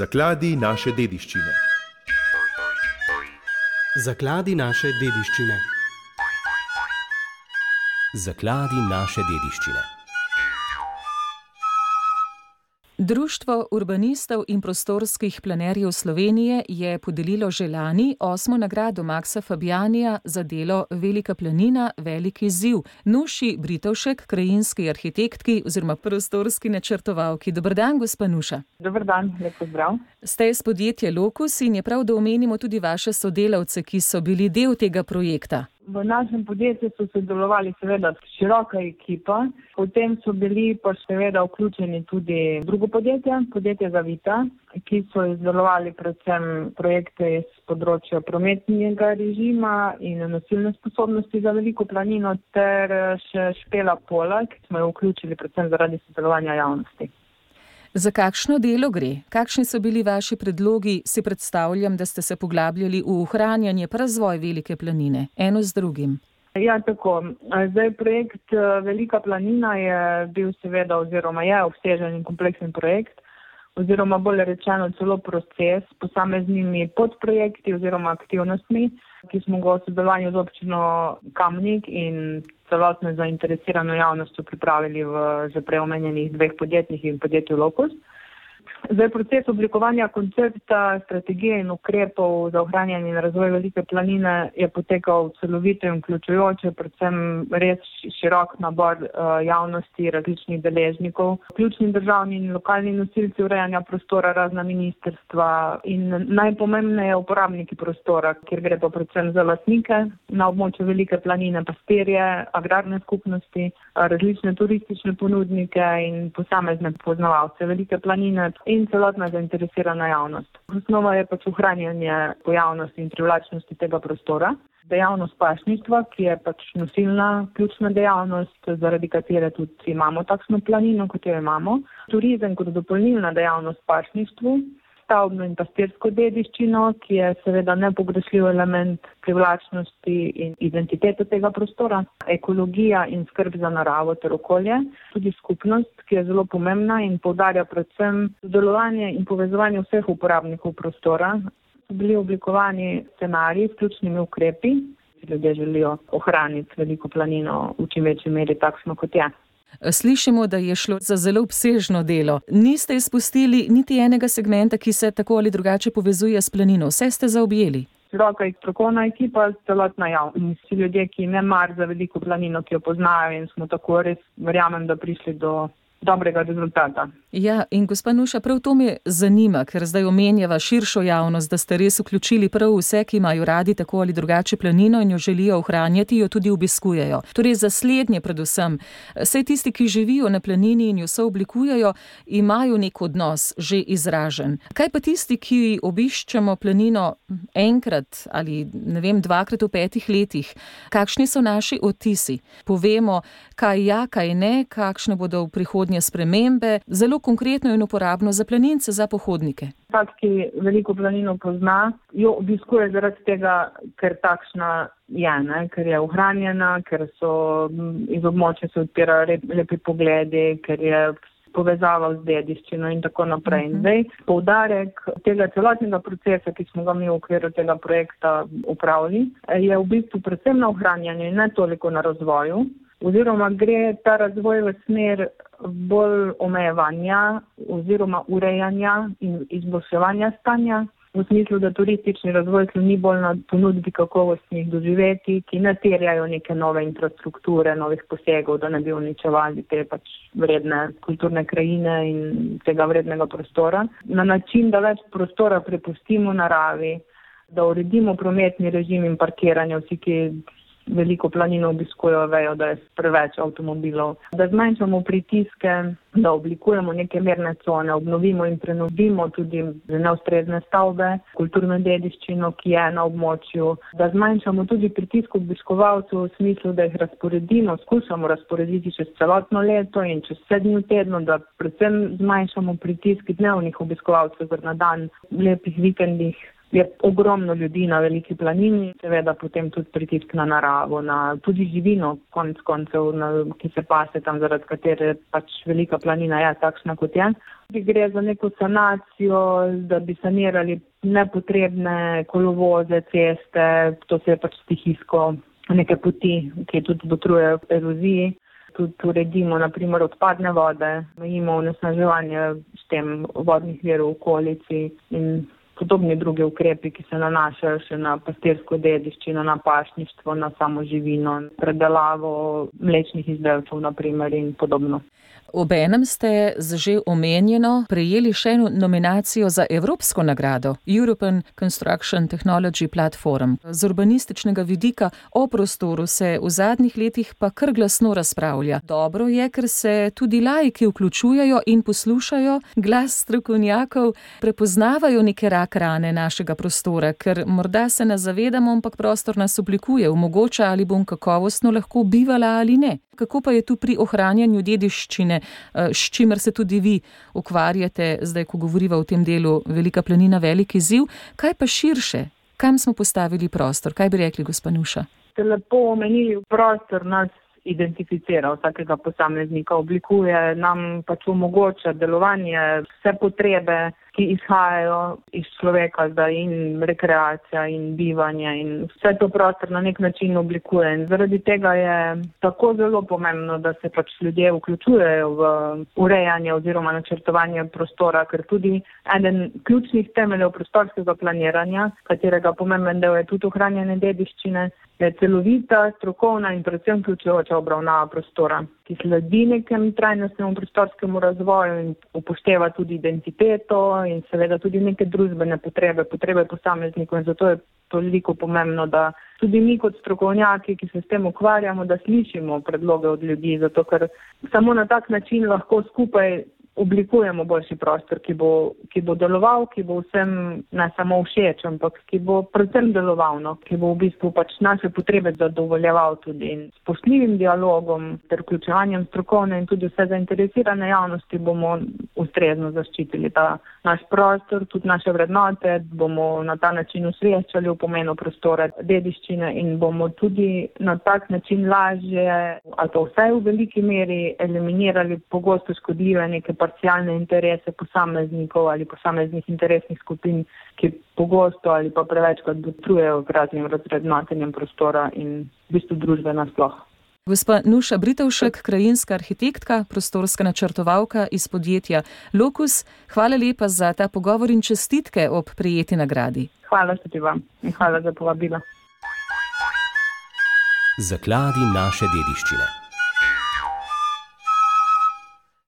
Zakladi naše dediščine. Zakladi naše dediščine. Zakladi naše dediščine. Društvo urbanistov in prostorskih planerjev Slovenije je podelilo že lani osmo nagrado Maksa Fabijanija za delo Velika planina, veliki ziv. Nuši Britovšek, krajinski arhitektki oziroma prostorski načrtovalki. Dobr dan, gospa Nuša. Dobar dan, lep pozdrav. Ste iz podjetja Lokus in je prav, da omenimo tudi vaše sodelavce, ki so bili del tega projekta. V našem podjetju so sodelovali seveda široka ekipa, potem so bili pa seveda vključeni tudi drugo podjetje, podjetje Zavita, ki so izdelovali predvsem projekte iz področja prometnega režima in nosilne sposobnosti za veliko planino ter še špela pola, ki smo jo vključili predvsem zaradi sodelovanja javnosti. Za kakšno delo gre? Kakšni so bili vaši predlogi? Si predstavljam, da ste se poglabljali v ohranjanje pa razvoj velike planine, eno z drugim. Ja, tako. Zdaj, projekt Velika planina je bil seveda oziroma je obsežen in kompleksen projekt oziroma bolje rečeno celo proces s posameznimi podprojekti oziroma aktivnostmi, ki smo ga v sodelovanju z občino Kamnik in celotno zainteresirano javnostjo pripravili v že preomenjenih dveh podjetjih in podjetju Locus. Zdaj, proces oblikovanja koncepta, strategije in ukrepov za ohranjanje in razvoj velike planine je potekal celovito in vključujoče, predvsem res širok nabor uh, javnosti, različnih deležnikov, ključni državni in lokalni nosilci urejanja prostora, razna ministerstva in najpomembneje uporabniki prostora, kjer gre pa predvsem za lasnike na območju velike planine, pastirje, agrarne skupnosti, uh, različne turistične ponudnike in posamezne poznavalce velike planine in celotna zainteresirana javnost. Osnova je pač ohranjanje pojavnosti in privlačnosti tega prostora. Dejavnost pašništva, ki je pač nosilna, ključna dejavnost, zaradi katere tudi imamo takšno planino, kot jo imamo. Turizem kot dopolnilna dejavnost pašništvu, stavbno in pastirsko dediščino, ki je seveda nepogrešljiv element privlačnosti in identitete tega prostora, ekologija in skrb za naravo ter okolje, tudi skupnost, ki je zelo pomembna in povdarja predvsem sodelovanje in povezovanje vseh uporabnikov prostora. So bili oblikovani scenariji s ključnimi ukrepi, ljudje želijo ohraniti veliko planino v čim večji meri takšno, kot je. Slišimo, da je šlo za zelo obsežno delo. Niste izpustili niti enega segmenta, ki se tako ali drugače povezuje s planino. Vse ste zaobjeli. Široka in strokovna ekipa, celotna javnost. Vsi ljudje, ki ne mar za veliko planino, ki jo poznajo in smo tako res, verjamem, da prišli do dobrega rezultata. Ja, in gospa Nuša, prav to me zanima, ker zdaj omenjava širšo javnost, da ste res vključili prav vse, ki imajo radi tako ali drugače planino in jo želijo ohranjati, jo tudi obiskujejo. Torej, za slednje predvsem, vse tisti, ki živijo na planini in jo so oblikujejo, imajo nek odnos že izražen. Kaj pa tisti, ki obiščemo planino enkrat ali ne vem, dvakrat v petih letih, kakšni so naši otisi? Povemo, kaj ja, kaj ne, kakšne bodo v prihodnje spremembe. Zelo konkretno in uporabno za planince, za pohodnike. Vsak, ki veliko planino pozna, jo obiskuje zaradi tega, ker takšna je, ne? ker je ohranjena, ker so iz območja se odpirajo lepi pogledi, ker je povezava z dediščino in tako naprej. Uh -huh. Zdaj, poudarek tega celotnega procesa, ki smo ga mi v okviru tega projekta upravili, je v bistvu predvsem na ohranjanju in ne toliko na razvoju oziroma gre ta razvoj v smer bolj omejevanja oziroma urejanja in izboljševanja stanja. V smislu, da turistični razvoj sloni bolj na ponudbi kakovostnih doživeti, ki ne terjajo neke nove infrastrukture, novih posegov, da ne bi uničevali te pač vredne kulturne krajine in tega vrednega prostora. Na način, da več prostora prepustimo naravi, da uredimo prometni režim in parkiranje, vsi, ki veliko planino obiskujejo, vejo, da je preveč avtomobilov, da zmanjšamo pritiske, da oblikujemo neke merne cone, obnovimo in prenovimo tudi neustrezne stavbe, kulturno dediščino, ki je na območju, da zmanjšamo tudi pritisk obiskovalcev v smislu, da jih razporedimo, skušamo razporediti čez celotno leto in čez sedem tednov, da predvsem zmanjšamo pritisk dnevnih obiskovalcev na dan, lepih vikendih je ogromno ljudi na veliki planini, seveda potem tudi pritisk na naravo, na tudi živino, konec koncev, na, ki se pase tam, zaradi katere pač velika planina je takšna, kot je. Gre za neko sanacijo, da bi sanirali nepotrebne kolovoze, ceste, to se je pač stihijsko neke poti, ki tudi botrujejo eroziji. Tudi uredimo, naprimer, odpadne vode, imamo onesnaževanje s tem vodnih virov v okolici in podobni drugi ukrepi, ki se nanašajo še na pastirsko dediščino, na pašništvo, na samo živino, predelavo mlečnih izdelkov naprimer in podobno. Obenem ste z že omenjeno prejeli še eno nominacijo za Evropsko nagrado European Construction Technology Platform. Z urbanističnega vidika o prostoru se v zadnjih letih pa kar glasno razpravlja. Dobro je, ker se tudi laiki vključujejo in poslušajo glas strokovnjakov, prepoznavajo neke rak rane našega prostora, ker morda se ne zavedamo, ampak prostor nas oblikuje, omogoča ali bom kakovostno lahko bivala ali ne. Kako pa je tu pri ohranjanju dediščine? Eh, s čimer se tudi vi ukvarjate, zdaj, ko govorimo o tem delu Velika planina, veliki ziv. Kaj pa širše, kam smo postavili prostor? Kaj bi rekli, gospod Nuša? Ste lepo omenili prostor nas. Identificira vsakega posameznika, oblikuje nam pač omogoča delovanje, vse potrebe, ki izhajajo iz človeka, da in rekreacija in bivanje in vse to prostor na nek način oblikuje. In zaradi tega je tako zelo pomembno, da se pač ljudje vključujejo v urejanje oziroma načrtovanje prostora, ker tudi eden ključnih temeljev prostorskega planiranja, katerega pomemben del je tudi ohranjanje dediščine, je celovita, strokovna in predvsem vključujoča obravnava prostora ki sledi nekem trajnostnemu prostorskemu razvoju in upošteva tudi identiteto in seveda tudi neke družbene potrebe, potrebe posameznikov in zato je toliko pomembno, da tudi mi kot strokovnjaki, ki se s tem ukvarjamo, da slišimo predloge od ljudi, zato ker samo na tak način lahko skupaj oblikujemo boljši prostor, ki bo, ki bo deloval, ki bo vsem ne samo všeč, ampak ki bo predvsem deloval, no, ki bo v bistvu pač naše potrebe zadovoljeval tudi in s posljivim dialogom ter vključevanjem strokovne in tudi vse zainteresirane javnosti bomo ustrezno zaščitili ta naš prostor, tudi naše vrednote, bomo na ta način usveščali v pomenu prostora dediščine in bomo tudi na tak način lažje, ali pa vsaj v veliki meri, eliminirali pogosto škodljive neke parcialne interese posameznikov ali posameznih interesnih skupin, ki pogosto ali pa prevečkrat dotrujejo raznim razrednotenjem prostora in v bistvu družbe nasploh. Gospa Nuša Britovšek, krajinska arhitektka, prostorska načrtovalka iz podjetja Locus, hvala lepa za ta pogovor in čestitke ob prijeti nagradi. Hvala tudi vam in hvala za povabilo. Zakladi naše dediščine.